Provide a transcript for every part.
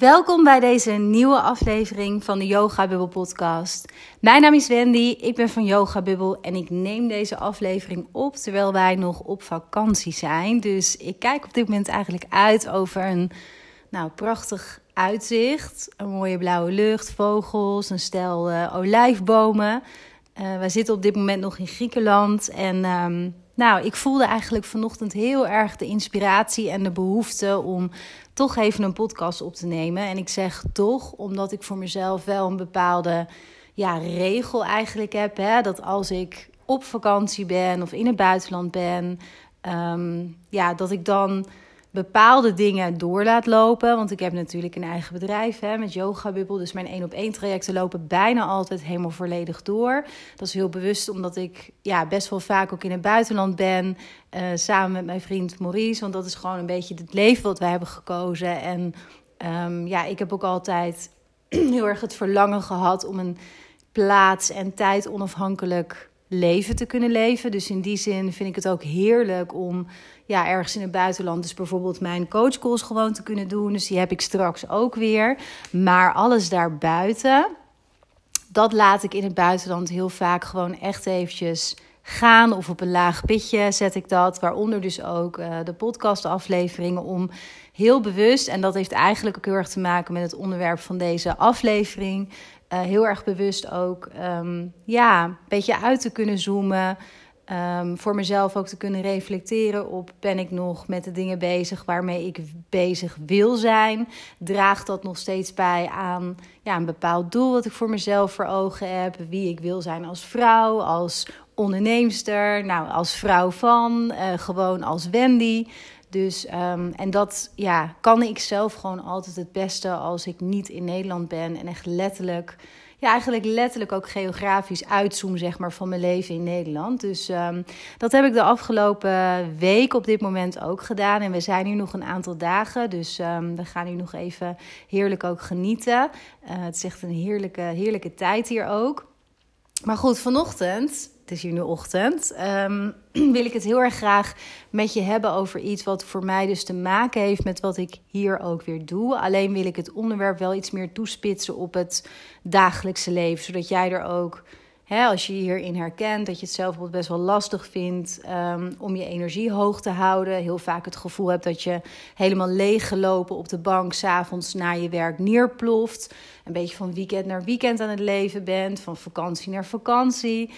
Welkom bij deze nieuwe aflevering van de Yoga Bubble podcast. Mijn naam is Wendy, ik ben van Yoga Bubble en ik neem deze aflevering op terwijl wij nog op vakantie zijn. Dus ik kijk op dit moment eigenlijk uit over een nou, prachtig uitzicht. Een mooie blauwe lucht, vogels, een stel uh, olijfbomen. Uh, wij zitten op dit moment nog in Griekenland en... Um, nou, ik voelde eigenlijk vanochtend heel erg de inspiratie en de behoefte om toch even een podcast op te nemen. En ik zeg toch, omdat ik voor mezelf wel een bepaalde ja, regel eigenlijk heb. Hè, dat als ik op vakantie ben of in het buitenland ben, um, ja, dat ik dan bepaalde dingen door laat lopen. Want ik heb natuurlijk een eigen bedrijf hè, met Yoga Bubble. Dus mijn één op één trajecten lopen bijna altijd helemaal volledig door. Dat is heel bewust omdat ik ja, best wel vaak ook in het buitenland ben. Uh, samen met mijn vriend Maurice. Want dat is gewoon een beetje het leven wat wij hebben gekozen. En um, ja, ik heb ook altijd heel erg het verlangen gehad om een plaats en tijd onafhankelijk leven te kunnen leven. Dus in die zin vind ik het ook heerlijk om ja, ergens in het buitenland, dus bijvoorbeeld mijn coachcalls gewoon te kunnen doen. Dus die heb ik straks ook weer. Maar alles daarbuiten, dat laat ik in het buitenland heel vaak gewoon echt eventjes gaan. Of op een laag pitje zet ik dat. Waaronder dus ook uh, de podcastafleveringen om heel bewust, en dat heeft eigenlijk ook heel erg te maken met het onderwerp van deze aflevering. Uh, heel erg bewust ook um, ja, een beetje uit te kunnen zoomen. Um, voor mezelf ook te kunnen reflecteren op: ben ik nog met de dingen bezig waarmee ik bezig wil zijn? Draagt dat nog steeds bij aan ja, een bepaald doel wat ik voor mezelf voor ogen heb? Wie ik wil zijn als vrouw, als onderneemster, nou, als vrouw van, uh, gewoon als Wendy. Dus, um, en dat ja, kan ik zelf gewoon altijd het beste als ik niet in Nederland ben en echt letterlijk ja, eigenlijk letterlijk ook geografisch uitzoom zeg maar, van mijn leven in Nederland. Dus um, dat heb ik de afgelopen week op dit moment ook gedaan. En we zijn hier nog een aantal dagen, dus um, we gaan hier nog even heerlijk ook genieten. Uh, het is echt een heerlijke, heerlijke tijd hier ook. Maar goed, vanochtend het is hier nu ochtend, um, wil ik het heel erg graag met je hebben over iets wat voor mij dus te maken heeft met wat ik hier ook weer doe. Alleen wil ik het onderwerp wel iets meer toespitsen op het dagelijkse leven, zodat jij er ook Als je hierin herkent, dat je het zelf best wel lastig vindt um, om je energie hoog te houden. Heel vaak het gevoel hebt dat je helemaal leeggelopen op de bank s'avonds naar je werk neerploft. Een beetje van weekend naar weekend aan het leven bent, van vakantie naar vakantie.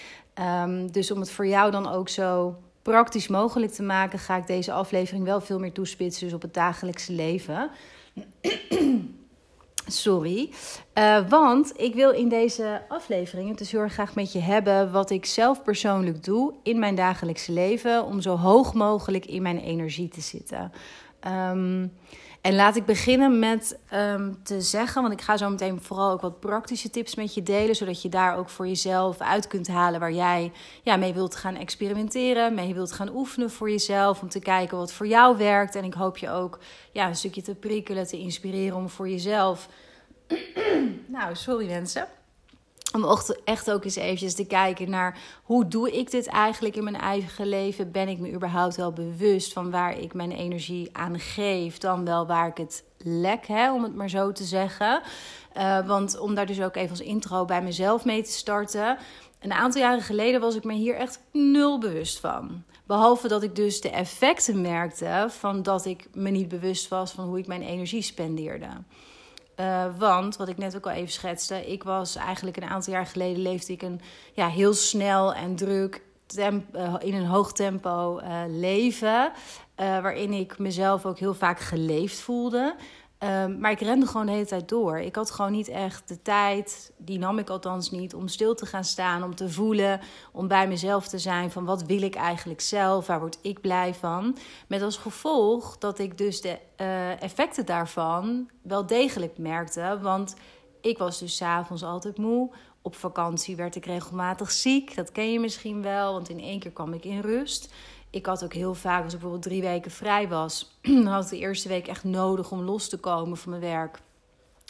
Um, dus om het voor jou dan ook zo praktisch mogelijk te maken, ga ik deze aflevering wel veel meer toespitsen dus op het dagelijkse leven. Sorry. Uh, want ik wil in deze aflevering het dus heel erg graag met je hebben wat ik zelf persoonlijk doe in mijn dagelijkse leven om zo hoog mogelijk in mijn energie te zitten. Um, en laat ik beginnen met um, te zeggen, want ik ga zo meteen vooral ook wat praktische tips met je delen, zodat je daar ook voor jezelf uit kunt halen waar jij ja, mee wilt gaan experimenteren, mee wilt gaan oefenen voor jezelf, om te kijken wat voor jou werkt. En ik hoop je ook ja, een stukje te prikkelen, te inspireren om voor jezelf. nou, sorry mensen om echt ook eens eventjes te kijken naar hoe doe ik dit eigenlijk in mijn eigen leven? Ben ik me überhaupt wel bewust van waar ik mijn energie aan geef, dan wel waar ik het lek, hè, om het maar zo te zeggen. Uh, want om daar dus ook even als intro bij mezelf mee te starten. Een aantal jaren geleden was ik me hier echt nul bewust van. Behalve dat ik dus de effecten merkte van dat ik me niet bewust was van hoe ik mijn energie spendeerde. Uh, want, wat ik net ook al even schetste, ik was eigenlijk een aantal jaar geleden leefde ik een ja, heel snel en druk uh, in een hoog tempo uh, leven. waarin ik mezelf ook heel vaak geleefd voelde. Um, maar ik rende gewoon de hele tijd door. Ik had gewoon niet echt de tijd, die nam ik althans niet, om stil te gaan staan, om te voelen, om bij mezelf te zijn van wat wil ik eigenlijk zelf, waar word ik blij van. Met als gevolg dat ik dus de uh, effecten daarvan wel degelijk merkte, want ik was dus s'avonds altijd moe. Op vakantie werd ik regelmatig ziek, dat ken je misschien wel, want in één keer kwam ik in rust ik had ook heel vaak, als ik bijvoorbeeld drie weken vrij was, dan had ik de eerste week echt nodig om los te komen van mijn werk.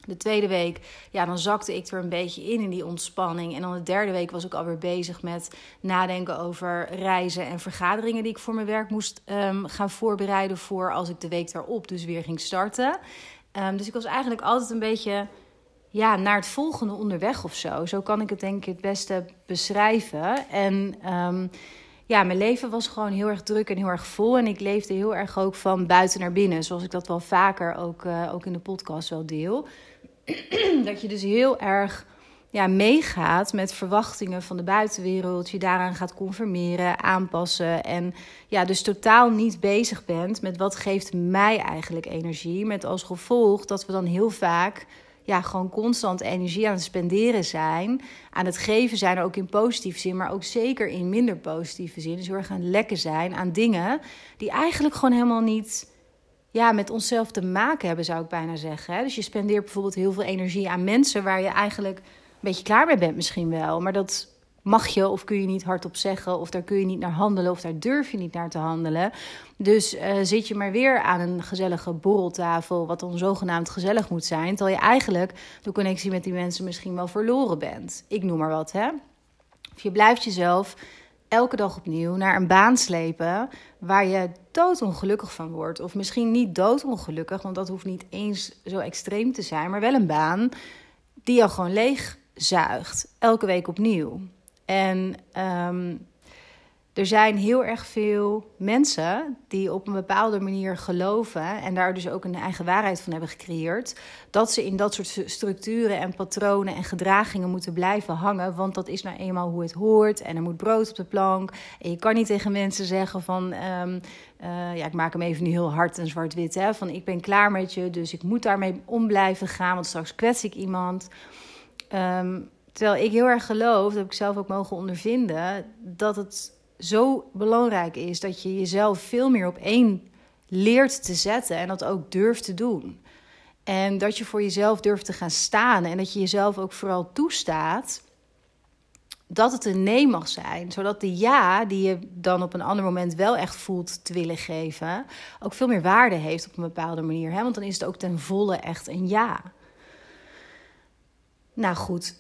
De tweede week, ja, dan zakte ik er een beetje in in die ontspanning. En dan de derde week was ik alweer bezig met nadenken over reizen en vergaderingen die ik voor mijn werk moest um, gaan voorbereiden voor als ik de week daarop dus weer ging starten. Ehm, dus ik was eigenlijk altijd een beetje ja, naar het volgende onderweg of zo. Zo kan ik het denk ik het beste beschrijven. En ehm, ja, mijn leven was gewoon heel erg druk en heel erg vol. En ik leefde heel erg ook van buiten naar binnen. Zoals ik dat wel vaker ook, uh, ook in de podcast wel deel. dat je dus heel erg ja, meegaat met verwachtingen van de buitenwereld. Je daaraan gaat conformeren, aanpassen. En ja, dus totaal niet bezig bent met wat geeft mij eigenlijk energie. Met als gevolg dat we dan heel vaak ja, gewoon constant energie aan het spenderen zijn. Aan het geven zijn, ook in positieve zin, maar ook zeker in minder positieve zin. Dus heel erg aan lekken zijn aan dingen die eigenlijk gewoon helemaal niet ja, met onszelf te maken hebben, zou ik bijna zeggen. Dus je spendeert bijvoorbeeld heel veel energie aan mensen waar je eigenlijk een beetje klaar mee bent, misschien wel. Maar dat mag je of kun je niet hardop zeggen, of daar kun je niet naar handelen, of daar durf je niet naar te handelen. Dus uh, zit je maar weer aan een gezellige borreltafel, wat dan zogenaamd gezellig moet zijn, terwijl je eigenlijk de connectie met die mensen misschien wel verloren bent. Ik noem maar wat, hè? Of je blijft jezelf elke dag opnieuw naar een baan slepen waar je doodongelukkig van wordt. Of misschien niet doodongelukkig, want dat hoeft niet eens zo extreem te zijn, maar wel een baan die jou gewoon leeg zuigt. Elke week opnieuw. En um, er zijn heel erg veel mensen die op een bepaalde manier geloven en daar dus ook een eigen waarheid van hebben gecreëerd, dat ze in dat soort structuren en patronen en gedragingen moeten blijven hangen, want dat is nou eenmaal hoe het hoort en er moet brood op de plank. En je kan niet tegen mensen zeggen van, um, uh, ja, ik maak hem even nu heel hard en zwart-wit, hè, van ik ben klaar met je, dus ik moet daarmee om blijven gaan, want straks kwets ik iemand. Um, terwijl ik heel erg geloof, dat heb ik zelf ook mogen ondervinden, dat het zo belangrijk is dat je jezelf veel meer op één leert te zetten en dat ook durft te doen. En dat je voor jezelf durft te gaan staan en dat je jezelf ook vooral toestaat dat het een nee mag zijn. Zodat de ja, die je dan op een ander moment wel echt voelt te willen geven, ook veel meer waarde heeft op een bepaalde manier. Hè? Want dan is het ook ten volle echt een ja. Nou goed,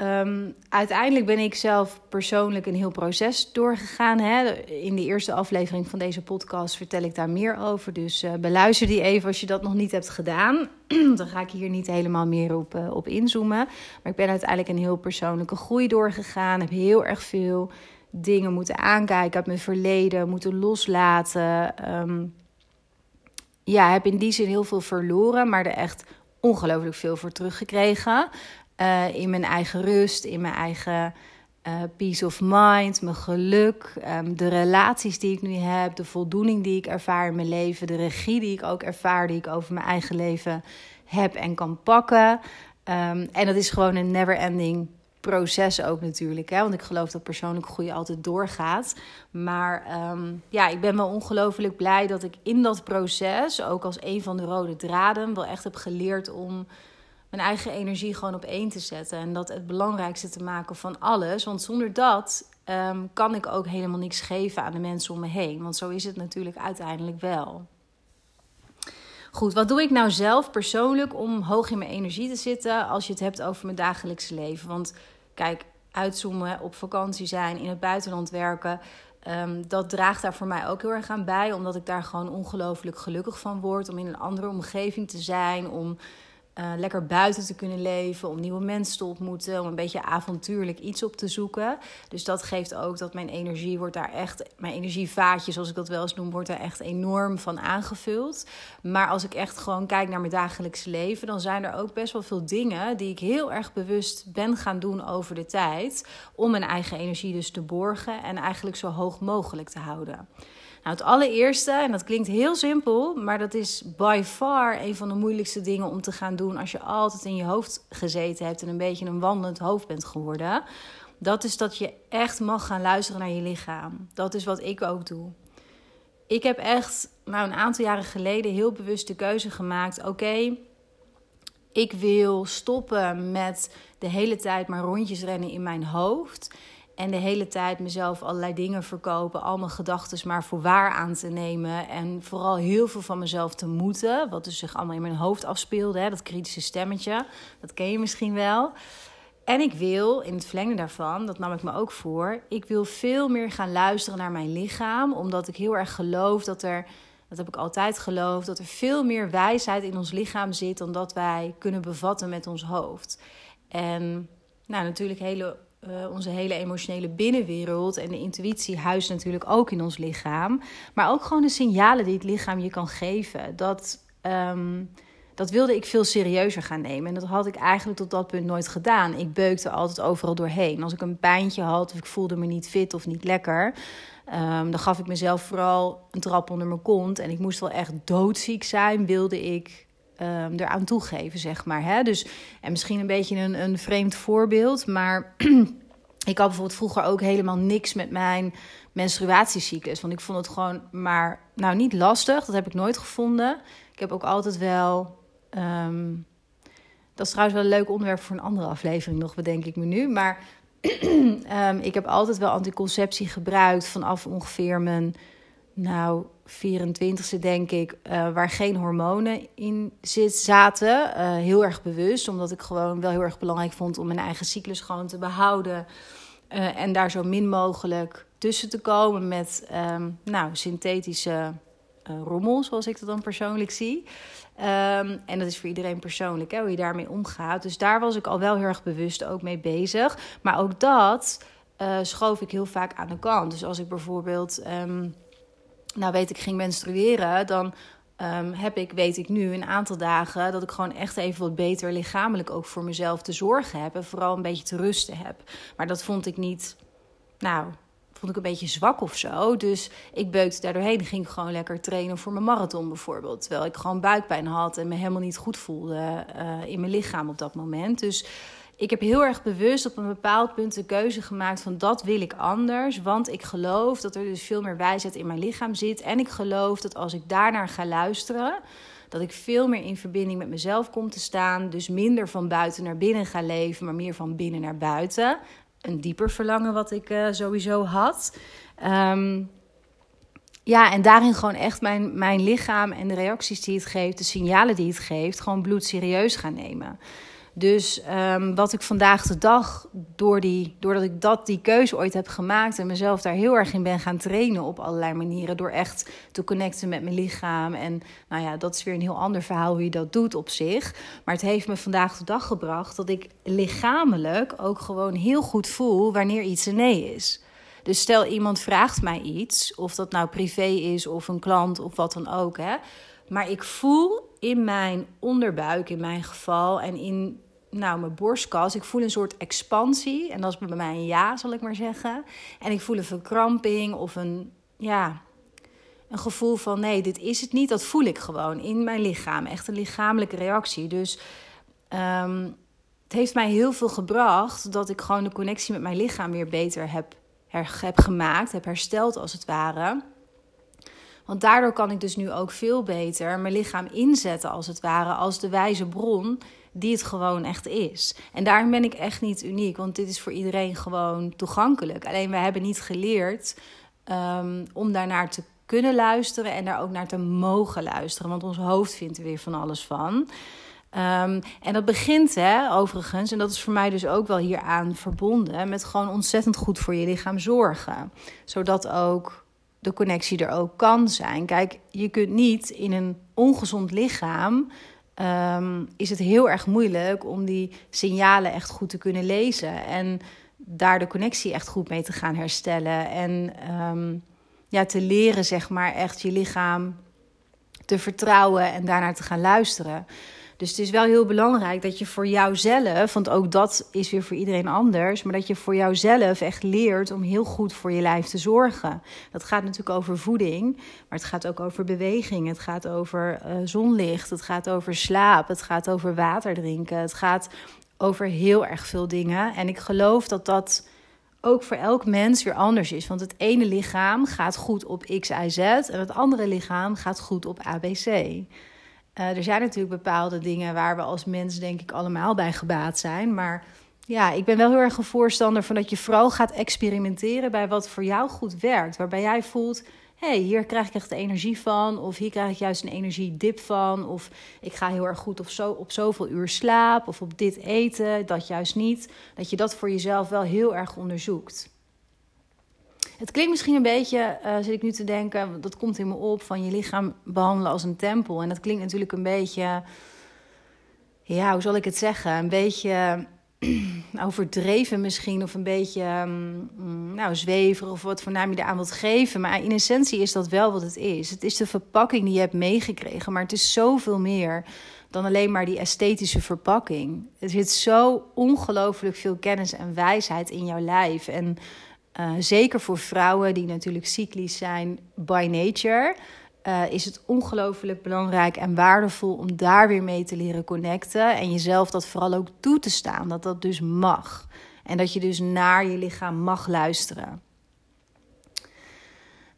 Um, uiteindelijk ben ik zelf persoonlijk een heel proces doorgegaan. Hè. In de eerste aflevering van deze podcast vertel ik daar meer over. Dus uh, beluister die even als je dat nog niet hebt gedaan. Dan ga ik hier niet helemaal meer op, uh, op inzoomen. Maar ik ben uiteindelijk een heel persoonlijke groei doorgegaan. Heb heel erg veel dingen moeten aankijken uit mijn verleden, moeten loslaten. Um, ja, heb in die zin heel veel verloren, maar er echt ongelooflijk veel voor teruggekregen. Uh, in mijn eigen rust, in mijn eigen uh, peace of mind, mijn geluk, um, de relaties die ik nu heb, de voldoening die ik ervaar in mijn leven, de regie die ik ook ervaar, die ik over mijn eigen leven heb en kan pakken. Um, en dat is gewoon een never-ending proces ook natuurlijk. Hè? Want ik geloof dat persoonlijke groei altijd doorgaat. Maar um, ja, ik ben wel ongelooflijk blij dat ik in dat proces, ook als een van de rode draden, wel echt heb geleerd om mijn eigen energie gewoon op één te zetten. En dat het belangrijkste te maken van alles. Want zonder dat um, kan ik ook helemaal niks geven aan de mensen om me heen. Want zo is het natuurlijk uiteindelijk wel. Goed, wat doe ik nou zelf persoonlijk om hoog in mijn energie te zitten als je het hebt over mijn dagelijkse leven? Want kijk, uitzoomen, op vakantie zijn, in het buitenland werken. Um, dat draagt daar voor mij ook heel erg aan bij, omdat ik daar gewoon ongelooflijk gelukkig van word. Om in een andere omgeving te zijn, om uh, lekker buiten te kunnen leven, om nieuwe mensen te ontmoeten, om een beetje avontuurlijk iets op te zoeken. Dus dat geeft ook dat mijn energie wordt daar echt, mijn energievaatje, zoals ik dat wel eens noem, wordt daar echt enorm van aangevuld. Maar als ik echt gewoon kijk naar mijn dagelijkse leven, dan zijn er ook best wel veel dingen die ik heel erg bewust ben gaan doen over de tijd, om mijn eigen energie dus te borgen en eigenlijk zo hoog mogelijk te houden. Nou, het allereerste, en dat klinkt heel simpel, maar dat is by far een van de moeilijkste dingen om te gaan doen als je altijd in je hoofd gezeten hebt en een beetje een wandelend hoofd bent geworden. Dat is dat je echt mag gaan luisteren naar je lichaam. Dat is wat ik ook doe. Ik heb echt, nou, een aantal jaren geleden heel bewust de keuze gemaakt: oké, ik wil stoppen met de hele tijd maar rondjes rennen in mijn hoofd. En de hele tijd mezelf allerlei dingen verkopen, al mijn gedachten maar voor waar aan te nemen. En vooral heel veel van mezelf te moeten. Wat dus zich allemaal in mijn hoofd afspeelde, hè, dat kritische stemmetje. Dat ken je misschien wel. En ik wil, in het verlengen daarvan, dat nam ik me ook voor, ik wil veel meer gaan luisteren naar mijn lichaam. Omdat ik heel erg geloof dat er dat heb ik altijd geloofd, dat er veel meer wijsheid in ons lichaam zit dan dat wij kunnen bevatten met ons hoofd. En nou, natuurlijk hele, uh, onze hele emotionele binnenwereld en de intuïtie huist natuurlijk ook in ons lichaam. Maar ook gewoon de signalen die het lichaam je kan geven. Dat, um, dat wilde ik veel serieuzer gaan nemen. En dat had ik eigenlijk tot dat punt nooit gedaan. Ik beukte altijd overal doorheen. Als ik een pijntje had of ik voelde me niet fit of niet lekker... Um, dan gaf ik mezelf vooral een trap onder mijn kont. En ik moest wel echt doodziek zijn, wilde ik um, eraan toegeven, zeg maar. Hè? Dus, en misschien een beetje een, een vreemd voorbeeld, maar ik had bijvoorbeeld vroeger ook helemaal niks met mijn menstruatiecyclus. Want ik vond het gewoon maar, nou niet lastig, dat heb ik nooit gevonden. Ik heb ook altijd wel. Um, dat is trouwens wel een leuk onderwerp voor een andere aflevering nog, bedenk ik me nu. Maar um, ik heb altijd wel anticonceptie gebruikt vanaf ongeveer mijn nou, 24e, denk ik, uh, waar geen hormonen in zit, zaten. Uh, heel erg bewust, omdat ik gewoon wel heel erg belangrijk vond om mijn eigen cyclus gewoon te behouden. Uh, en daar zo min mogelijk tussen te komen met um, nou, synthetische rommel, zoals ik dat dan persoonlijk zie. Um, en dat is voor iedereen persoonlijk, hè, hoe je daarmee omgaat. Dus daar was ik al wel heel erg bewust ook mee bezig. Maar ook dat schoof ik heel vaak aan de kant. Dus als ik bijvoorbeeld... Um, nou weet ik ging menstrueren, dan um, heb ik, weet ik nu, een aantal dagen dat ik gewoon echt even wat beter lichamelijk ook voor mezelf te zorgen heb. En vooral een beetje te rusten heb. Maar dat vond ik niet, nou, vond ik een beetje zwak of zo. Dus ik beukte daardoorheen. Ging gewoon lekker trainen voor mijn marathon bijvoorbeeld. Terwijl ik gewoon buikpijn had en me helemaal niet goed voelde uh, in mijn lichaam op dat moment. Dus ik heb heel erg bewust op een bepaald punt de keuze gemaakt van dat wil ik anders. Want ik geloof dat er dus veel meer wijsheid in mijn lichaam zit. En ik geloof dat als ik daarnaar ga luisteren, dat ik veel meer in verbinding met mezelf kom te staan. Dus minder van buiten naar binnen ga leven, maar meer van binnen naar buiten. Een dieper verlangen wat ik uh, sowieso had. Um, ja, en daarin gewoon echt mijn, mijn lichaam en de reacties die het geeft, de signalen die het geeft, gewoon bloedserieus gaan nemen. Dus um, wat ik vandaag de dag, door die, doordat ik dat, die keuze ooit heb gemaakt en mezelf daar heel erg in ben gaan trainen op allerlei manieren, door echt te connecten met mijn lichaam. En nou ja, dat is weer een heel ander verhaal hoe je dat doet op zich. Maar het heeft me vandaag de dag gebracht dat ik lichamelijk ook gewoon heel goed voel wanneer iets een nee is. Dus stel iemand vraagt mij iets, of dat nou privé is of een klant of wat dan ook. Hè, maar ik voel in mijn onderbuik, in mijn geval, en in nou, mijn borstkas. Ik voel een soort expansie. En dat is bij mij een ja, zal ik maar zeggen. En ik voel een verkramping of een, ja, een gevoel van nee, dit is het niet. Dat voel ik gewoon in mijn lichaam. Echt een lichamelijke reactie. Dus um, het heeft mij heel veel gebracht dat ik gewoon de connectie met mijn lichaam weer beter heb, heb gemaakt, heb hersteld als het ware. Want daardoor kan ik dus nu ook veel beter mijn lichaam inzetten, als het ware, als de wijze bron die het gewoon echt is. En daarin ben ik echt niet uniek, want dit is voor iedereen gewoon toegankelijk. Alleen we hebben niet geleerd um, om daarnaar te kunnen luisteren en daar ook naar te mogen luisteren. Want ons hoofd vindt er weer van alles van. Um, en dat begint, hè, overigens, en dat is voor mij dus ook wel hieraan verbonden, met gewoon ontzettend goed voor je lichaam zorgen. Zodat ook de connectie er ook kan zijn. Kijk, je kunt niet in een ongezond lichaam um, is het heel erg moeilijk om die signalen echt goed te kunnen lezen. En daar de connectie echt goed mee te gaan herstellen. En um, ja, te leren, zeg maar, echt je lichaam te vertrouwen en daarnaar te gaan luisteren. Dus het is wel heel belangrijk dat je voor jouzelf, want ook dat is weer voor iedereen anders, maar dat je voor jouzelf echt leert om heel goed voor je lijf te zorgen. Dat gaat natuurlijk over voeding, maar het gaat ook over beweging, het gaat over uh, zonlicht, het gaat over slaap, het gaat over water drinken, het gaat over heel erg veel dingen. En ik geloof dat dat ook voor elk mens weer anders is. Want het ene lichaam gaat goed op X, Y, Z en het andere lichaam gaat goed op ABC. Uh, er zijn natuurlijk bepaalde dingen waar we als mens denk ik allemaal bij gebaat zijn. Maar ja, ik ben wel heel erg een voorstander van dat je vooral gaat experimenteren bij wat voor jou goed werkt. Waarbij jij voelt, hé, hey, hier krijg ik echt energie van. Of hier krijg ik juist een energiedip van. Of ik ga heel erg goed op, zo, op zoveel uur slaap. Of op dit eten, dat juist niet. Dat je dat voor jezelf wel heel erg onderzoekt. Het klinkt misschien een beetje, uh, zit ik nu te denken, dat komt in me op, van je lichaam behandelen als een tempel. En dat klinkt natuurlijk een beetje, ja, hoe zal ik het zeggen? Een beetje overdreven misschien, of een beetje um, nou, zwever, of wat voor naam je eraan wilt geven. Maar in essentie is dat wel wat het is. Het is de verpakking die je hebt meegekregen, maar het is zoveel meer dan alleen maar die esthetische verpakking. Er zit zo ongelooflijk veel kennis en wijsheid in jouw lijf. En uh, zeker voor vrouwen die natuurlijk cyclisch zijn by nature, uh, is het ongelooflijk belangrijk en waardevol om daar weer mee te leren connecten. En jezelf dat vooral ook toe te staan, dat dat dus mag. En dat je dus naar je lichaam mag luisteren.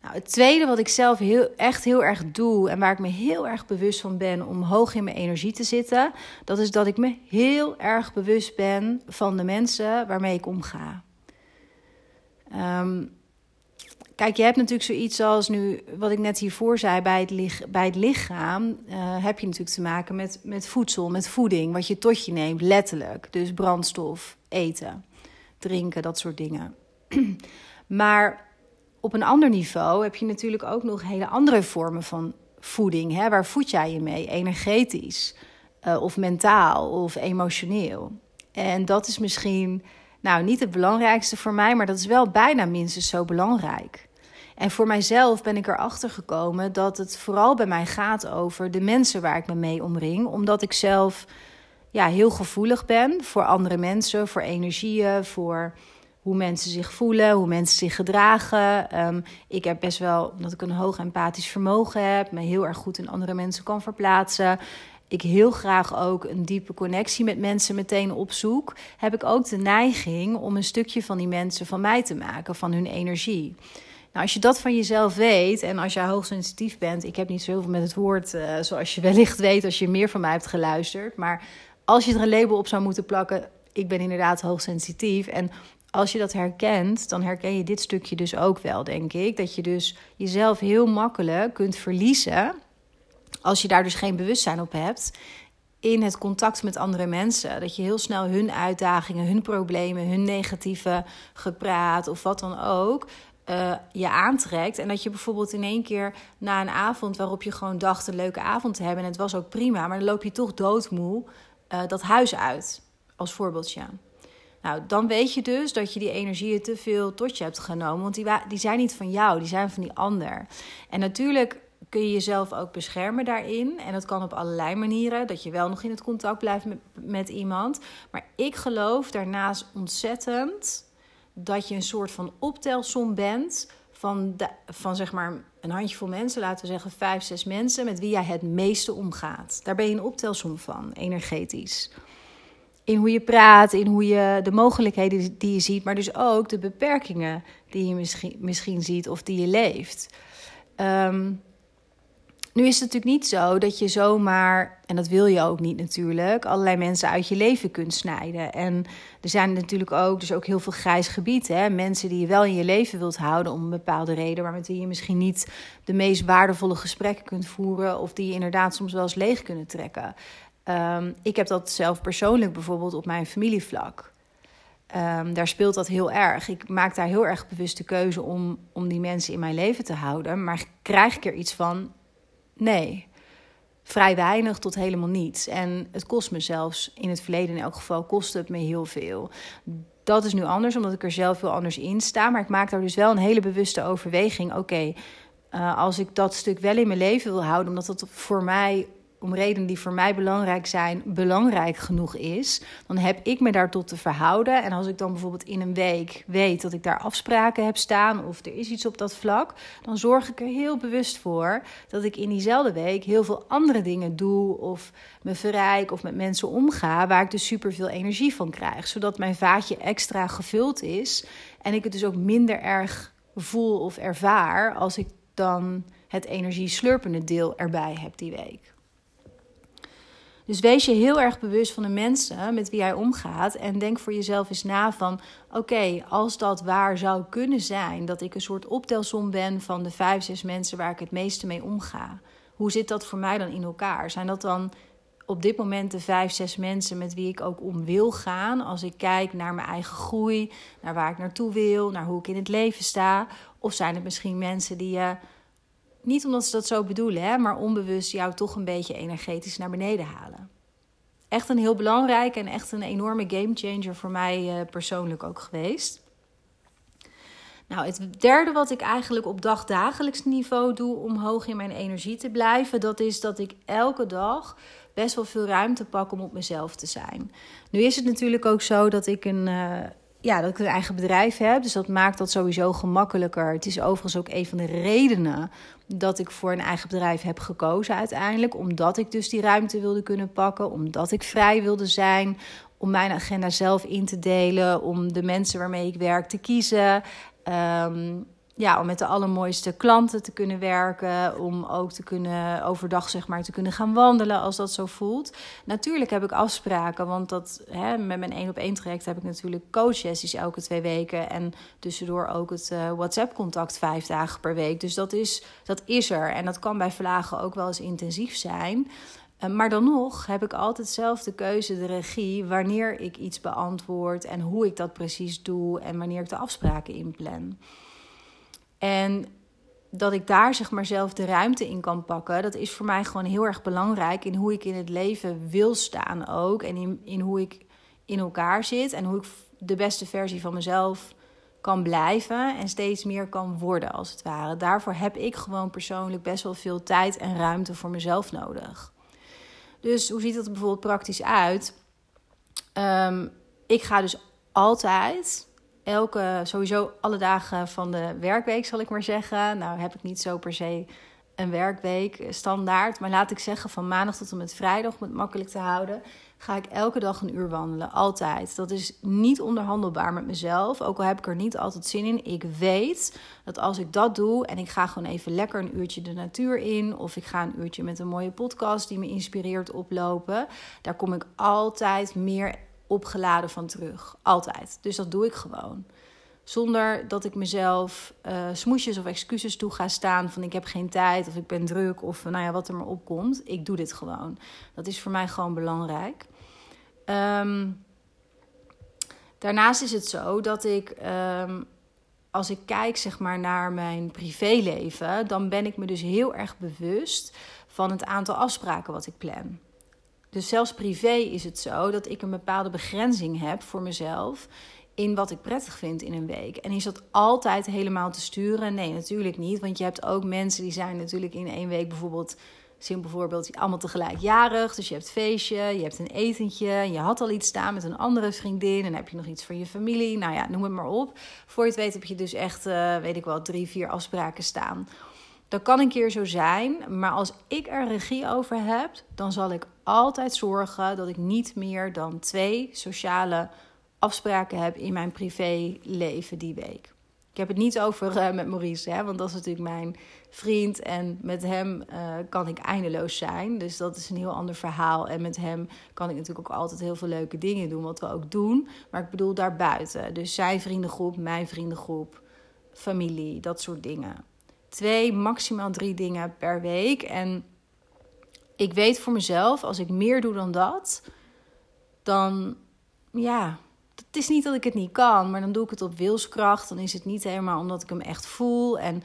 Nou, het tweede wat ik zelf heel, echt heel erg doe en waar ik me heel erg bewust van ben om hoog in mijn energie te zitten, dat is dat ik me heel erg bewust ben van de mensen waarmee ik omga. Um, kijk, je hebt natuurlijk zoiets als nu, wat ik net hiervoor zei, bij het, bij het lichaam uh, heb je natuurlijk te maken met, met voedsel, met voeding, wat je tot je neemt, letterlijk. Dus brandstof, eten, drinken, dat soort dingen. maar op een ander niveau heb je natuurlijk ook nog hele andere vormen van voeding. Hè? Waar voed jij je mee? Energetisch, uh, of mentaal, of emotioneel. En dat is misschien nou, niet het belangrijkste voor mij, maar dat is wel bijna minstens zo belangrijk. En voor mijzelf ben ik erachter gekomen dat het vooral bij mij gaat over de mensen waar ik me mee omring. Omdat ik zelf ja, heel gevoelig ben voor andere mensen, voor energieën, voor hoe mensen zich voelen, hoe mensen zich gedragen. Ehm, ik heb best wel, omdat ik een hoog empathisch vermogen heb, me heel erg goed in andere mensen kan verplaatsen ik heel graag ook een diepe connectie met mensen meteen opzoek, heb ik ook de neiging om een stukje van die mensen van mij te maken, van hun energie. Nou, als je dat van jezelf weet en als je hoogsensitief bent, ik heb niet zoveel met het woord, uh, zoals je wellicht weet als je meer van mij hebt geluisterd, maar als je er een label op zou moeten plakken, ik ben inderdaad hoogsensitief en als je dat herkent, dan herken je dit stukje dus ook wel, denk ik. Dat je dus jezelf heel makkelijk kunt verliezen als je daar dus geen bewustzijn op hebt, in het contact met andere mensen. Dat je heel snel hun uitdagingen, hun problemen, hun negatieve gepraat of wat dan ook. Uh, je aantrekt. En dat je bijvoorbeeld in één keer na een avond waarop je gewoon dacht een leuke avond te hebben. En het was ook prima, maar dan loop je toch doodmoe uh, dat huis uit. Als voorbeeldje. Nou, dan weet je dus dat je die energieën te veel tot je hebt genomen. Want die, die zijn niet van jou, die zijn van die ander. En natuurlijk kun je jezelf ook beschermen daarin. En dat kan op allerlei manieren. Dat je wel nog in het contact blijft met, met iemand. Maar ik geloof daarnaast ontzettend dat je een soort van optelsom bent. Van, de, van zeg maar een handjevol mensen, laten we zeggen vijf, zes mensen, met wie jij het meeste omgaat. Daar ben je een optelsom van, energetisch. In hoe je praat, in hoe je de mogelijkheden die je ziet, maar dus ook de beperkingen die je misschien, misschien ziet of die je leeft. Um, nu is het natuurlijk niet zo dat je zomaar, en dat wil je ook niet natuurlijk, allerlei mensen uit je leven kunt snijden. En er zijn natuurlijk ook, dus ook heel veel grijs gebied. Hè? Mensen die je wel in je leven wilt houden om een bepaalde reden, maar met wie je misschien niet de meest waardevolle gesprekken kunt voeren. Of die je inderdaad soms wel eens leeg kunnen trekken. Um, ik heb dat zelf persoonlijk bijvoorbeeld op mijn familievlak. Um, daar speelt dat heel erg. Ik maak daar heel erg bewuste keuze om, om die mensen in mijn leven te houden. Maar krijg ik er iets van? Nee. Vrij weinig tot helemaal niets. En het kost me zelfs, in het verleden in elk geval, kostte het me heel veel. Dat is nu anders, omdat ik er zelf veel anders in sta. Maar ik maak daar dus wel een hele bewuste overweging. Oké, uh, als ik dat stuk wel in mijn leven wil houden, omdat dat voor mij om redenen die voor mij belangrijk zijn, belangrijk genoeg is, dan heb ik me daar tot te verhouden. En als ik dan bijvoorbeeld in een week weet dat ik daar afspraken heb staan of er is iets op dat vlak, dan zorg ik er heel bewust voor dat ik in diezelfde week heel veel andere dingen doe of me verrijk of met mensen omga waar ik dus super veel energie van krijg, zodat mijn vaatje extra gevuld is en ik het dus ook minder erg voel of ervaar als ik dan het energieslurpende deel erbij heb die week. Dus wees je heel erg bewust van de mensen met wie jij omgaat. En denk voor jezelf eens na van... oké, als dat waar zou kunnen zijn... dat ik een soort optelsom ben van de vijf, zes mensen... waar ik het meeste mee omga. Hoe zit dat voor mij dan in elkaar? Zijn dat dan op dit moment de vijf, zes mensen met wie ik ook om wil gaan. Als ik kijk naar mijn eigen groei, naar waar ik naartoe wil, naar hoe ik in het leven sta. Of zijn het misschien mensen die je, niet omdat ze dat zo bedoelen, hè, maar onbewust jou toch een beetje energetisch naar beneden halen. Echt een heel belangrijke en echt een enorme gamechanger voor mij uh, persoonlijk ook geweest. Nou, het derde wat ik eigenlijk op dagdagelijks niveau doe om hoog in mijn energie te blijven, dat is dat ik elke dag best wel veel ruimte pak om op mezelf te zijn. Nu is het natuurlijk ook zo dat ik een, uh, ja, dat ik een eigen bedrijf heb, dus dat maakt dat sowieso gemakkelijker. Het is overigens ook een van de redenen dat ik voor een eigen bedrijf heb gekozen uiteindelijk, omdat ik dus die ruimte wilde kunnen pakken, omdat ik vrij wilde zijn, om mijn agenda zelf in te delen, om de mensen waarmee ik werk te kiezen. Um, ja, om met de allermooiste klanten te kunnen werken. Om ook te kunnen overdag zeg maar te kunnen gaan wandelen als dat zo voelt. Natuurlijk heb ik afspraken, want dat, hè, met mijn één op één traject heb ik natuurlijk coachsessies elke twee weken. En tussendoor ook het uh, WhatsApp contact vijf dagen per week. Dus dat is, dat is er. En dat kan bij verlagen ook wel eens intensief zijn. Uh, maar dan nog heb ik altijd zelf de keuze, de regie, wanneer ik iets beantwoord en hoe ik dat precies doe en wanneer ik de afspraken inplan. En dat ik daar zeg maar zelf de ruimte in kan pakken, dat is voor mij gewoon heel erg belangrijk in hoe ik in het leven wil staan ook. En in, in hoe ik in elkaar zit en hoe ik de beste versie van mezelf kan blijven en steeds meer kan worden als het ware. Daarvoor heb ik gewoon persoonlijk best wel veel tijd en ruimte voor mezelf nodig. Dus hoe ziet dat bijvoorbeeld praktisch uit? Um, ik ga dus altijd elke, sowieso alle dagen van de werkweek, zal ik maar zeggen. Nou heb ik niet zo per se een werkweek standaard. Maar laat ik zeggen, van maandag tot en met vrijdag, om het makkelijk te houden, ga ik elke dag een uur wandelen. Altijd. Dat is niet onderhandelbaar met mezelf. Ook al heb ik er niet altijd zin in. Ik weet dat als ik dat doe en ik ga gewoon even lekker een uurtje de natuur in. Of ik ga een uurtje met een mooie podcast die me inspireert oplopen. Daar kom ik altijd meer opgeladen van terug. Altijd. Dus dat doe ik gewoon. Zonder dat ik mezelf uh, smoesjes of excuses toe ga staan van ik heb geen tijd of ik ben druk of nou ja, wat er maar opkomt. Ik doe dit gewoon. Dat is voor mij gewoon belangrijk. Ehm, daarnaast is het zo dat ik, ehm, als ik kijk zeg maar, naar mijn privéleven, dan ben ik me dus heel erg bewust van het aantal afspraken wat ik plan. Dus zelfs privé is het zo dat ik een bepaalde begrenzing heb voor mezelf in wat ik prettig vind in een week. En is dat altijd helemaal te sturen? Nee, natuurlijk niet. Want je hebt ook mensen die zijn natuurlijk in één week bijvoorbeeld, simpel voorbeeld, allemaal tegelijk jarig. Dus je hebt feestje, je hebt een etentje, je had al iets staan met een andere vriendin. En heb je nog iets voor je familie. Nou ja, noem het maar op. Voor je het weet heb je dus echt, uh, weet ik wel, drie, vier afspraken staan. Dat kan een keer zo zijn, maar als ik er regie over heb, dan zal ik altijd zorgen dat ik niet meer dan twee sociale afspraken heb in mijn privéleven die week. Ik heb het niet over uh, met Maurice, hè, want dat is natuurlijk mijn vriend. En met hem uh, kan ik eindeloos zijn. Dus dat is een heel ander verhaal. En met hem kan ik natuurlijk ook altijd heel veel leuke dingen doen, wat we ook doen. Maar ik bedoel daarbuiten. Dus zijn vriendengroep, mijn vriendengroep, familie, dat soort dingen twee, maximaal drie dingen per week. En ik weet voor mezelf, als ik meer doe dan dat, dan ja, het is niet dat ik het niet kan, maar dan doe ik het op wilskracht. Dan is het niet helemaal omdat ik hem echt voel. En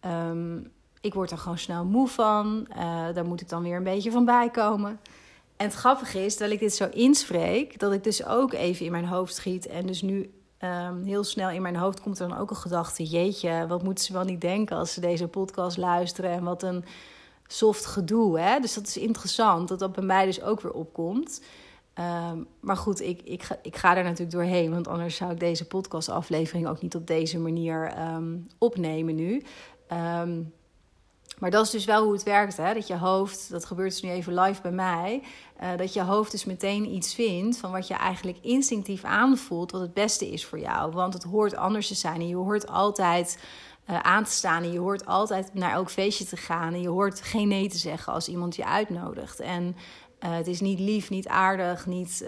ehm, ik word er gewoon snel moe van. Uh, daar moet ik dan weer een beetje van bijkomen. En het grappige is, terwijl ik dit zo inspreek, dat ik dus ook even in mijn hoofd schiet. En dus nu Ehm, heel snel in mijn hoofd komt er dan ook een gedachte: jeetje, wat moeten ze wel niet denken als ze deze podcast luisteren? En wat een soft gedoe. Hè? Dus dat is interessant dat dat bij mij dus ook weer opkomt. Ehm, maar goed, ik, ik, ga, ik ga er natuurlijk doorheen, want anders zou ik deze podcastaflevering ook niet op deze manier ehm, opnemen nu. Maar dat is dus wel hoe het werkt, hè? dat je hoofd, dat gebeurt dus nu even live bij mij, uh, dat je hoofd dus meteen iets vindt van wat je eigenlijk instinctief aanvoelt, wat het beste is voor jou. Want het hoort anders te zijn en je hoort altijd uh, aan te staan en je hoort altijd naar elk feestje te gaan en je hoort geen nee te zeggen als iemand je uitnodigt. En uh, het is niet lief, niet aardig, niet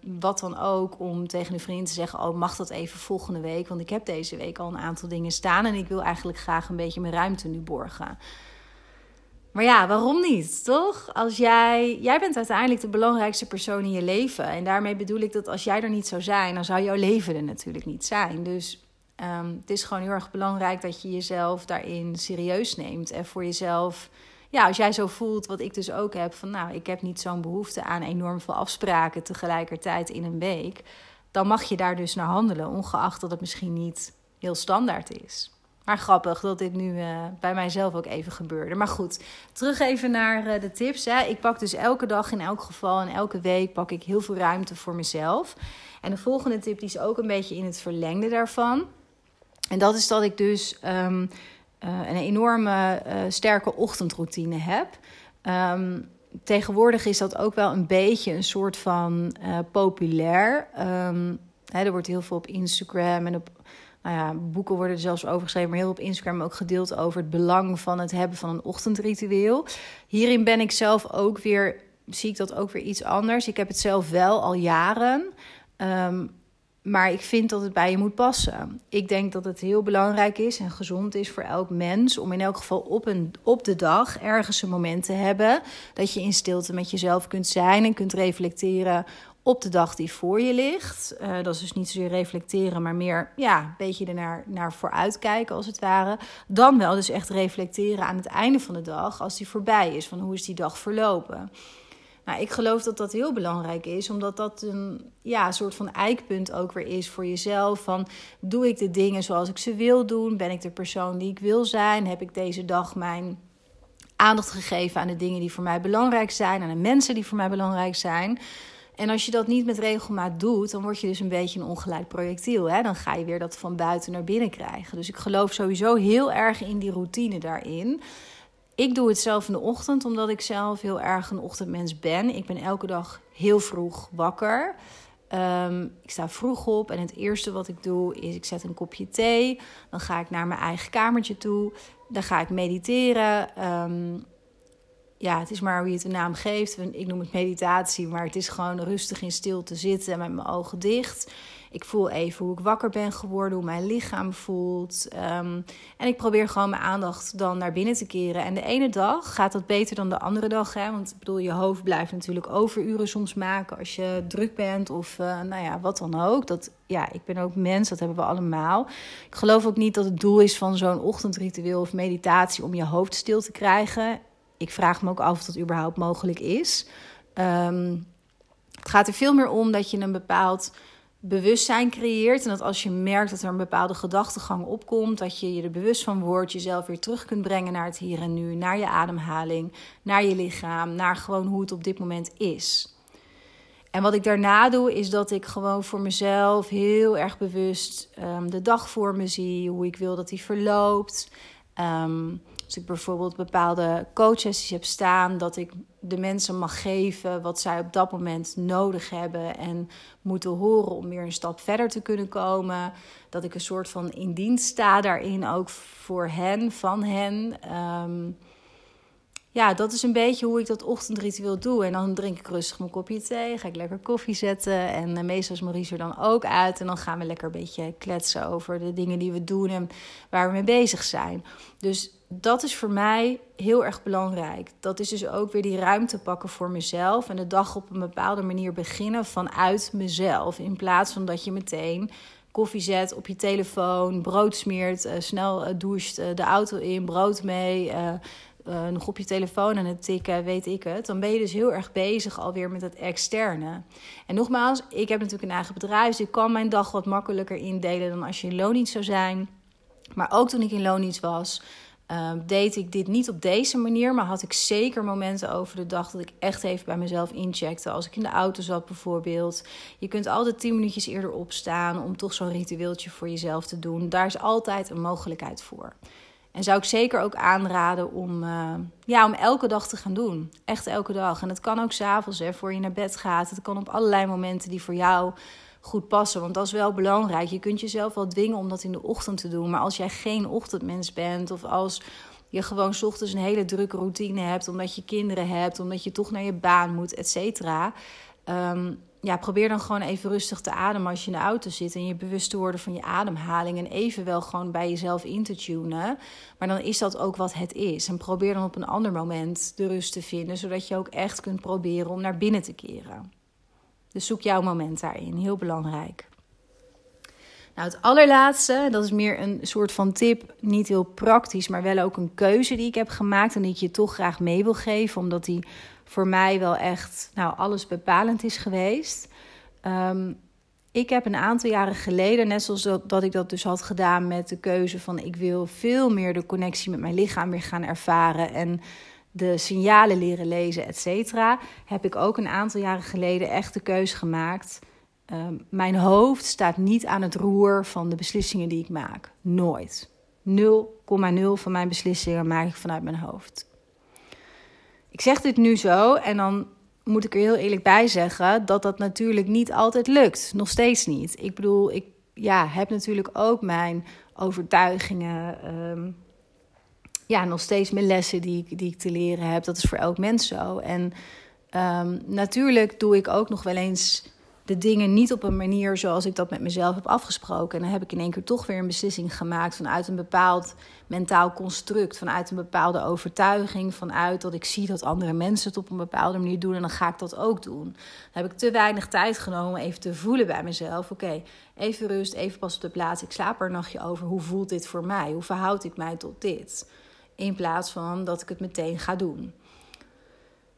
wat dan ook om tegen een vriend te zeggen: Oh, mag dat even volgende week? Want ik heb deze week al een aantal dingen staan en ik wil eigenlijk graag een beetje mijn ruimte nu borgen. Maar ja, waarom niet, toch? Als jij, jij bent uiteindelijk de belangrijkste persoon in je leven. En daarmee bedoel ik dat als jij er niet zou zijn, dan zou jouw leven er natuurlijk niet zijn. Dus um, het is gewoon heel erg belangrijk dat je jezelf daarin serieus neemt. En voor jezelf, ja, als jij zo voelt, wat ik dus ook heb, van nou, ik heb niet zo'n behoefte aan enorm veel afspraken tegelijkertijd in een week. Dan mag je daar dus naar handelen, ongeacht dat het misschien niet heel standaard is. Maar grappig dat dit nu uh, bij mijzelf ook even gebeurde. Maar goed, terug even naar uh, de tips. Hè. Ik pak dus elke dag in elk geval en elke week pak ik heel veel ruimte voor mezelf. En de volgende tip die is ook een beetje in het verlengde daarvan. En dat is dat ik dus um, uh, een enorme sterke ochtendroutine heb. Um, tegenwoordig is dat ook wel een beetje een soort van populair. Hè, er wordt heel veel op Instagram en op nou boeken worden er zelfs over geschreven, maar heel op Instagram ook gedeeld over het belang van het hebben van een ochtendritueel. Hierin ben ik zelf ook weer, zie ik dat ook weer iets anders. Ik heb het zelf wel al jaren. Um, maar ik vind dat het bij je moet passen. Ik denk dat het heel belangrijk is en gezond is voor elk mens om in elk geval op, een, op de dag ergens een moment te hebben dat je in stilte met jezelf kunt zijn en kunt reflecteren op de dag die voor je ligt. Uh, dat is dus niet zozeer reflecteren, maar meer ja, een beetje ernaar naar vooruitkijken als het ware. Dan wel dus echt reflecteren aan het einde van de dag als die voorbij is. Van hoe is die dag verlopen? Nou, ik geloof dat dat heel belangrijk is, omdat dat een ja, soort van eikpunt ook weer is voor jezelf. Van doe ik de dingen zoals ik ze wil doen? Ben ik de persoon die ik wil zijn? Heb ik deze dag mijn aandacht gegeven aan de dingen die voor mij belangrijk zijn, aan de mensen die voor mij belangrijk zijn? En als je dat niet met regelmaat doet, dan word je dus een beetje een ongelijk projectiel. Hè? Dan ga je weer dat van buiten naar binnen krijgen. Dus ik geloof sowieso heel erg in die routine daarin. Ik doe het zelf in de ochtend, omdat ik zelf heel erg een ochtendmens ben. Ik ben elke dag heel vroeg wakker. Um, ik sta vroeg op en het eerste wat ik doe is ik zet een kopje thee. Dan ga ik naar mijn eigen kamertje toe. Dan ga ik mediteren. Um, ja, het is maar hoe je het een naam geeft. Ik noem het meditatie, maar het is gewoon rustig in stilte zitten met mijn ogen dicht. Ik voel even hoe ik wakker ben geworden, hoe mijn lichaam voelt. Um, en ik probeer gewoon mijn aandacht dan naar binnen te keren. En de ene dag gaat dat beter dan de andere dag. Hè? Want ik bedoel, je hoofd blijft natuurlijk overuren soms maken als je druk bent of uh, nou ja, wat dan ook. Dat, ja, ik ben ook mens, dat hebben we allemaal. Ik geloof ook niet dat het doel is van zo'n ochtendritueel of meditatie om je hoofd stil te krijgen ik vraag me ook af of dat überhaupt mogelijk is. Um, het gaat er veel meer om dat je een bepaald bewustzijn creëert. En dat als je merkt dat er een bepaalde gedachtegang opkomt, dat je je er bewust van wordt, jezelf weer terug kunt brengen naar het hier en nu, naar je ademhaling, naar je lichaam, naar gewoon hoe het op dit moment is. En wat ik daarna doe, is dat ik gewoon voor mezelf heel erg bewust um, de dag voor me zie, hoe ik wil dat die verloopt. Um, als ik bijvoorbeeld bepaalde coaches heb staan, dat ik de mensen mag geven wat zij op dat moment nodig hebben en moeten horen om weer een stap verder te kunnen komen. Dat ik een soort van in dienst sta daarin, ook voor hen, van hen. Um, ja, dat is een beetje hoe ik dat ochtendritueel doe. En dan drink ik rustig mijn kopje thee, ga ik lekker koffie zetten. En uh, meestal is Maurice er dan ook uit. En dan gaan we lekker een beetje kletsen over de dingen die we doen en waar we mee bezig zijn. Dus dat is voor mij heel erg belangrijk. Dat is dus ook weer die ruimte pakken voor mezelf. En de dag op een bepaalde manier beginnen vanuit mezelf. In plaats van dat je meteen koffie zet op je telefoon, brood smeert, uh, snel uh, doucht, de auto in, brood mee nog op je telefoon aan het tikken, weet ik het. Dan ben je dus heel erg bezig alweer met het externe. En nogmaals, ik heb natuurlijk een eigen bedrijf, dus ik kan mijn dag wat makkelijker indelen dan als je in loondienst zou zijn. Maar ook toen ik in loondienst was, uh, deed ik dit niet op deze manier, maar had ik zeker momenten over de dag dat ik echt even bij mezelf incheckte. Als ik in de auto zat bijvoorbeeld. Je kunt altijd 10 minuutjes eerder opstaan om toch zo'n ritueeltje voor jezelf te doen. Daar is altijd een mogelijkheid voor. En zou ik zeker ook aanraden om, uh, ja, om elke dag te gaan doen. Echt elke dag. En het kan ook s'avonds, voor je naar bed gaat. Het kan op allerlei momenten die voor jou goed passen. Want dat is wel belangrijk. Je kunt jezelf wel dwingen om dat in de ochtend te doen. Maar als jij geen ochtendmens bent of als je gewoon ochtends een hele drukke routine hebt, omdat je kinderen hebt, omdat je toch naar je baan moet, et cetera. Um, ja, probeer dan gewoon even rustig te ademen als je in de auto zit. En je bewust te worden van je ademhaling. En even wel gewoon bij jezelf in te tunen. Maar dan is dat ook wat het is. En probeer dan op een ander moment de rust te vinden. Zodat je ook echt kunt proberen om naar binnen te keren. Dus zoek jouw moment daarin. Heel belangrijk. Nou, het allerlaatste, dat is meer een soort van tip, niet heel praktisch, maar wel ook een keuze die ik heb gemaakt en die ik je toch graag mee wil geven, omdat die voor mij wel echt nou, alles bepalend is geweest. Ehm, ik heb een aantal jaren geleden, net zoals dat, dat, ik dat dus had gedaan met de keuze van ik wil veel meer de connectie met mijn lichaam weer gaan ervaren en de signalen leren lezen, et cetera, heb ik ook een aantal jaren geleden echt de keuze gemaakt Ehm, mijn hoofd staat niet aan het roer van de beslissingen die ik maak. Nooit. 0,0 van mijn beslissingen maak ik vanuit mijn hoofd. Ik zeg dit nu zo en dan moet ik er heel eerlijk bij zeggen dat dat natuurlijk niet altijd lukt. Nog steeds niet. Ik bedoel, ik ja, heb natuurlijk ook mijn overtuigingen. Ehm, ja, nog steeds mijn lessen die ik, die ik te leren heb. Dat is voor elk mens zo. En um, natuurlijk doe ik ook nog wel eens de dingen niet op een manier zoals ik dat met mezelf heb afgesproken. En dan heb ik in één keer toch weer een beslissing gemaakt vanuit een bepaald mentaal construct, vanuit een bepaalde overtuiging, vanuit dat ik zie dat andere mensen het op een bepaalde manier doen en dan ga ik dat ook doen. Dan heb ik te weinig tijd genomen even te voelen bij mezelf. Oké, even rust, even pas op de plaats. Ik slaap er een nachtje over. Hoe voelt dit voor mij? Hoe verhoud ik mij tot dit? In plaats van dat ik het meteen ga doen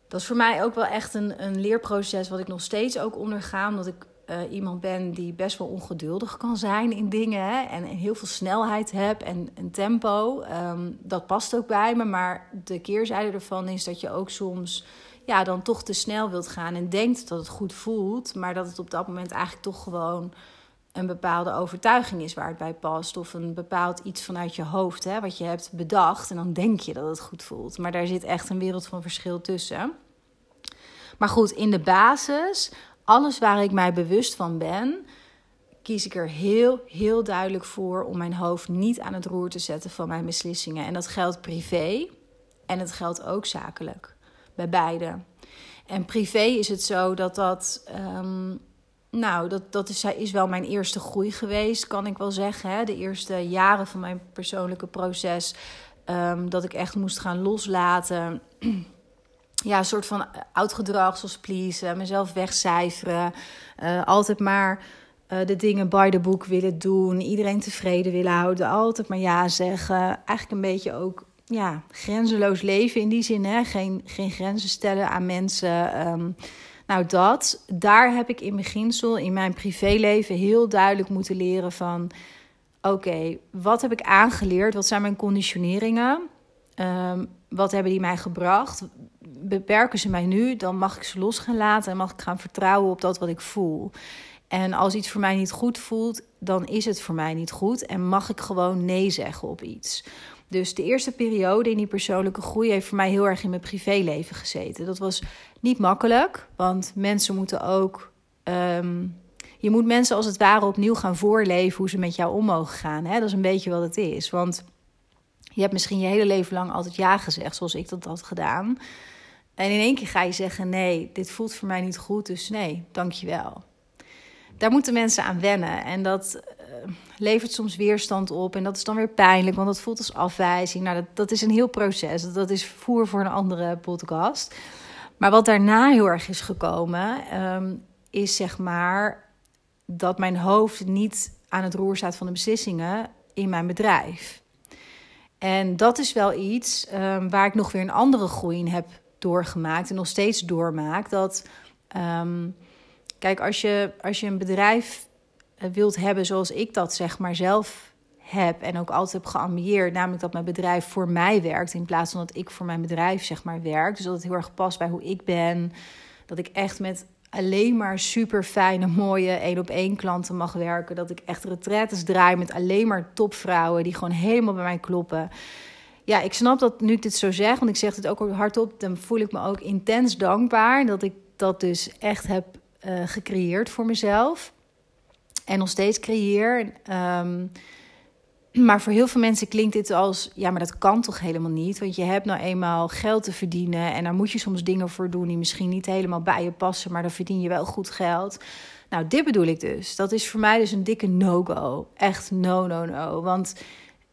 dat is voor mij ook wel echt een, een leerproces wat ik nog steeds ook onderga. Omdat ik uh, iemand ben die best wel ongeduldig kan zijn in dingen. Hè, en, heel veel snelheid heb en, en tempo. Um, dat past ook bij me. Maar de keerzijde ervan is dat je ook soms ja, dan toch te snel wilt gaan. En denkt dat het goed voelt. Maar dat het op dat moment eigenlijk toch gewoon een bepaalde overtuiging is waar het bij past. Of een bepaald iets vanuit je hoofd, hè, wat je hebt bedacht. En dan denk je dat het goed voelt. Maar daar zit echt een wereld van verschil tussen. Maar goed, in de basis, alles waar ik mij bewust van ben, kies ik er heel, heel duidelijk voor om mijn hoofd niet aan het roer te zetten van mijn beslissingen. En dat geldt privé en het geldt ook zakelijk. Bij beide. En privé is het zo dat dat. Ehm, nou, dat, dat is, is wel mijn eerste groei geweest, kan ik wel zeggen. Hè? De eerste jaren van mijn persoonlijke proces. Um, dat ik echt moest gaan loslaten. ja, een soort van oud gedrag, zoals please, mezelf wegcijferen. Uh, altijd maar uh, de dingen by the book willen doen. Iedereen tevreden willen houden. Altijd maar ja zeggen. Eigenlijk een beetje ook ja, grenzeloos leven in die zin. Hè? Geen, geen grenzen stellen aan mensen. Um, nou, dat, daar heb ik in beginsel in mijn privéleven heel duidelijk moeten leren van... Oké, wat heb ik aangeleerd? Wat zijn mijn conditioneringen? Um, wat hebben die mij gebracht? Beperken ze mij nu? Dan mag ik ze los gaan laten en mag ik gaan vertrouwen op dat wat ik voel. En als iets voor mij niet goed voelt, dan is het voor mij niet goed en mag ik gewoon nee zeggen op iets. Dus de eerste periode in die persoonlijke groei heeft voor mij heel erg in mijn privéleven gezeten. Dat was niet makkelijk, want mensen moeten ook. Um, je moet mensen als het ware opnieuw gaan voorleven hoe ze met jou om mogen gaan. Hè? Dat is een beetje wat het is. Want je hebt misschien je hele leven lang altijd ja gezegd, zoals ik dat had gedaan. En in één keer ga je zeggen: nee, dit voelt voor mij niet goed, dus nee, dankjewel. Daar moeten mensen aan wennen. En dat levert soms weerstand op. En dat is dan weer pijnlijk, want dat voelt als afwijzing. Nou, dat, dat is een heel proces. Dat, is voer voor een andere podcast. Maar wat daarna heel erg is gekomen, um, is zeg maar dat mijn hoofd niet aan het roer staat van de beslissingen in mijn bedrijf. En dat is wel iets um, waar ik nog weer een andere groei in heb doorgemaakt en nog steeds doormaak. Dat, um, kijk, als je, als je een bedrijf eh, wilt hebben zoals ik dat zeg maar zelf heb en ook altijd heb geambieerd, namelijk dat mijn bedrijf voor mij werkt in plaats van dat ik voor mijn bedrijf zeg maar werk. Dus dat het heel erg past bij hoe ik ben. Dat ik echt met alleen maar super fijne, mooie één op één klanten mag werken. Dat ik echt retretes draai met alleen maar topvrouwen die gewoon helemaal bij mij kloppen. Ja, ik snap dat nu ik dit zo zeg, want ik zeg het ook hardop, dan voel ik me ook intens dankbaar dat ik dat dus echt heb uh, gecreëerd voor mezelf. En nog steeds creëer. Um, Maar voor heel veel mensen klinkt dit als: ja, maar dat kan toch helemaal niet? Want je hebt nou eenmaal geld te verdienen en daar moet je soms dingen voor doen die misschien niet helemaal bij je passen, maar dan verdien je wel goed geld. Nou, dit bedoel ik dus. Dat is voor mij dus een dikke no-go. Echt no, no, no. Want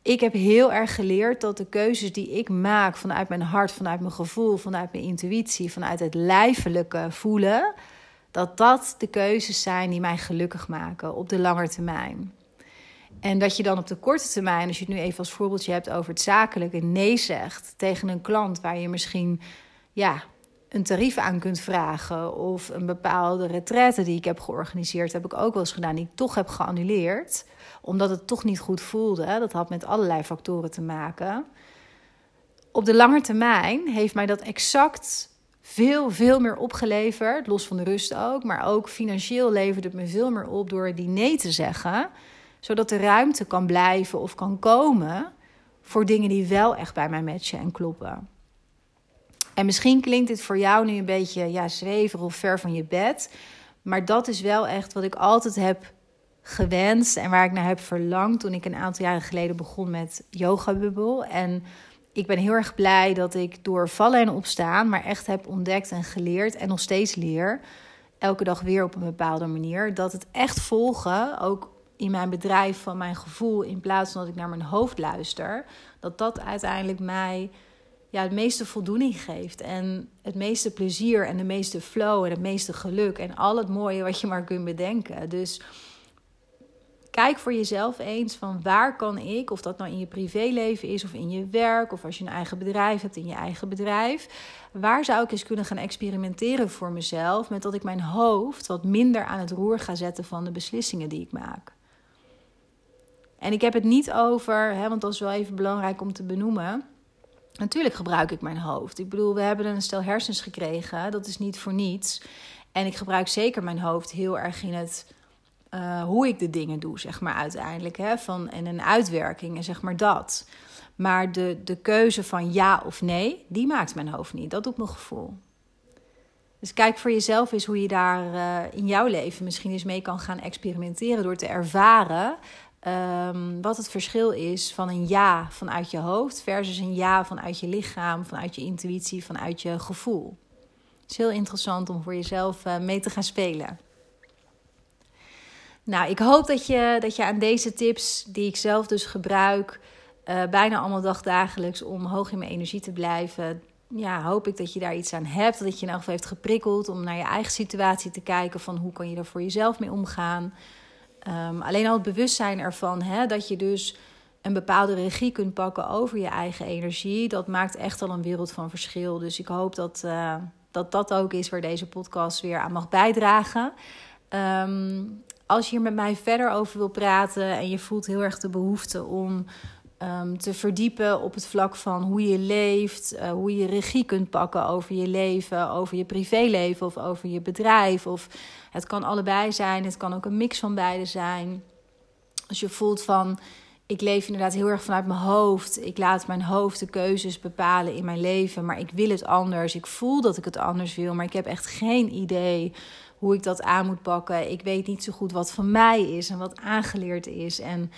ik heb heel erg geleerd dat de keuzes die ik maak vanuit mijn hart, vanuit mijn gevoel, vanuit mijn intuïtie, vanuit het lijfelijke voelen, dat dat de keuzes zijn die mij gelukkig maken op de lange termijn. En dat je dan op de korte termijn, als je het nu even als voorbeeldje hebt over het zakelijke, nee zegt tegen een klant waar je misschien ja, een tarief aan kunt vragen. Of een bepaalde retraite die ik heb georganiseerd, heb ik ook wel eens gedaan, die ik toch heb geannuleerd. Omdat het toch niet goed voelde. Dat had met allerlei factoren te maken. Op de lange termijn heeft mij dat exact veel, veel meer opgeleverd. Los van de rust ook. Maar ook financieel levert het me veel meer op door die nee te zeggen. Zodat er ruimte kan blijven of kan komen voor dingen die wel echt bij mij matchen en kloppen. En misschien klinkt dit voor jou nu een beetje ja, zweverig of ver van je bed. Maar dat is wel echt wat ik altijd heb gewenst en waar ik naar heb verlangd toen ik een aantal jaren geleden begon met Yoga Bubble. En ik ben heel erg blij dat ik door vallen en opstaan, maar echt heb ontdekt en geleerd en nog steeds leer, elke dag weer op een bepaalde manier, dat het echt volgen, ook in mijn bedrijf van mijn gevoel, in plaats van dat ik naar mijn hoofd luister, dat dat uiteindelijk mij ja, het meeste voldoening geeft. En het meeste plezier en de meeste flow en het meeste geluk. En al het mooie wat je maar kunt bedenken. Dus kijk voor jezelf eens van waar kan ik, of dat nou in je privéleven is of in je werk, of als je een eigen bedrijf hebt in je eigen bedrijf, waar zou ik eens kunnen gaan experimenteren voor mezelf met dat ik mijn hoofd wat minder aan het roer ga zetten van de beslissingen die ik maak. En ik heb het niet over, hè, want dat is wel even belangrijk om te benoemen Natuurlijk gebruik ik mijn hoofd. Ik bedoel, we hebben een stel hersens gekregen. Dat is niet voor niets. En ik gebruik zeker mijn hoofd heel erg in het uh, hoe ik de dingen doe, zeg maar uiteindelijk. Hè? Van, en een uitwerking en zeg maar dat. Maar de, de keuze van ja of nee, die maakt mijn hoofd niet. Dat doet mijn gevoel. Dus kijk voor jezelf eens hoe je daar uh, in jouw leven misschien eens mee kan gaan experimenteren door te ervaren Um, wat het verschil is van een ja vanuit je hoofd versus een ja vanuit je lichaam, vanuit je intuïtie, vanuit je gevoel. Het is heel interessant om voor jezelf uh, mee te gaan spelen. Nou, ik hoop dat je, dat je aan deze tips, die ik zelf dus gebruik, uh, bijna allemaal dagdagelijks om hoog in mijn energie te blijven. Ja, hoop ik dat je daar iets aan hebt. Dat je in elk geval heeft geprikkeld om naar je eigen situatie te kijken. Van hoe kan je er voor jezelf mee omgaan. Um, alleen al het bewustzijn ervan hè, dat je dus een bepaalde regie kunt pakken over je eigen energie, dat maakt echt al een wereld van verschil. Dus ik hoop dat uh, dat, dat ook is waar deze podcast weer aan mag bijdragen. Um, als je hier met mij verder over wil praten en je voelt heel erg de behoefte om um, te verdiepen op het vlak van hoe je leeft, uh, hoe je regie kunt pakken over je leven, over je privéleven of over je bedrijf. Of het kan allebei zijn, het kan ook een mix van beide zijn. Als je voelt van ik leef inderdaad heel erg vanuit mijn hoofd. Ik laat mijn hoofd de keuzes bepalen in mijn leven, maar ik wil het anders. Ik voel dat ik het anders wil, maar ik heb echt geen idee hoe ik dat aan moet pakken. Ik weet niet zo goed wat van mij is en wat aangeleerd is. En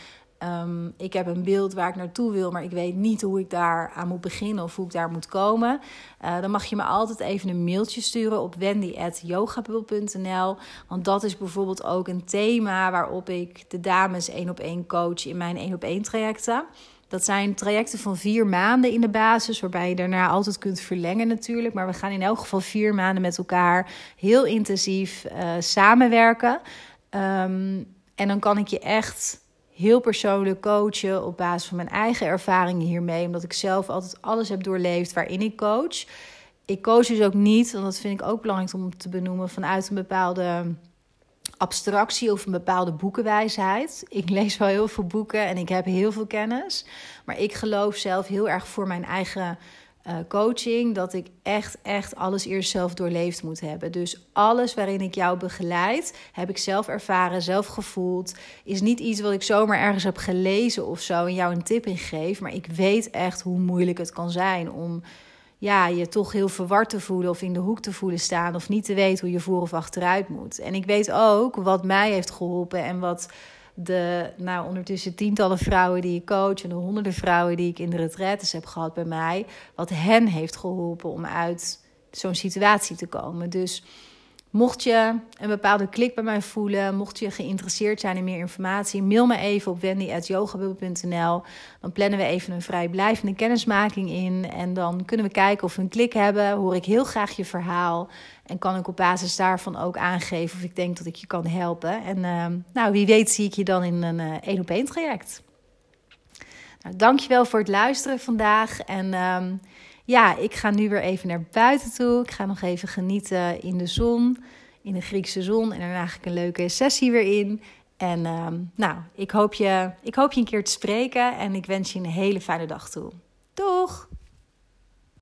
Um, ik heb een beeld waar ik naartoe wil, maar ik weet niet hoe ik daar aan moet beginnen of hoe ik daar moet komen. Uh, dan mag je me altijd even een mailtje sturen op wendy.yogabubble.nl. Want dat is bijvoorbeeld ook een thema waarop ik de dames één op één coach in mijn één op één trajecten. Dat zijn trajecten van vier maanden in de basis, waarbij je daarna altijd kunt verlengen natuurlijk. Maar we gaan in elk geval vier maanden met elkaar heel intensief uh, samenwerken. Um, en dan kan ik je echt heel persoonlijk coachen op basis van mijn eigen ervaringen hiermee. Omdat ik zelf altijd alles heb doorleefd waarin ik coach. Ik coach dus ook niet, en dat vind ik ook belangrijk om te benoemen, vanuit een bepaalde abstractie of een bepaalde boekenwijsheid. Ik lees wel heel veel boeken en ik heb heel veel kennis. Maar ik geloof zelf heel erg voor mijn eigen uh, coaching dat ik echt, echt alles eerst zelf doorleefd moet hebben. Dus alles waarin ik jou begeleid, heb ik zelf ervaren, zelf gevoeld. Is niet iets wat ik zomaar ergens heb gelezen of zo en jou een tip in geef. Maar ik weet echt hoe moeilijk het kan zijn om ja, je toch heel verward te voelen of in de hoek te voelen staan of niet te weten hoe je voor of achteruit moet. En ik weet ook wat mij heeft geholpen en wat de nou, ondertussen tientallen vrouwen die ik coach en de honderden vrouwen die ik in de retraites heb gehad bij mij, wat hen heeft geholpen om uit zo'n situatie te komen. Dus Mocht je een bepaalde klik bij mij voelen, mocht je geïnteresseerd zijn in meer informatie, mail me even op wendy.yogabubble.nl. Dan plannen we even een vrijblijvende kennismaking in. En dan kunnen we kijken of we een klik hebben. Hoor ik heel graag je verhaal. En kan ik op basis daarvan ook aangeven of ik denk dat ik je kan helpen. En uh, nou, wie weet zie ik je dan in een één uh, op één traject. Nou, dankjewel voor het luisteren vandaag. En uh, ja, ik ga nu weer even naar buiten toe. Ik ga nog even genieten in de zon, in de Griekse zon. En daarna ga ik een leuke sessie weer in. En uh, nou, ik hoop, je, ik hoop je een keer te spreken en ik wens je een hele fijne dag toe. Doeg!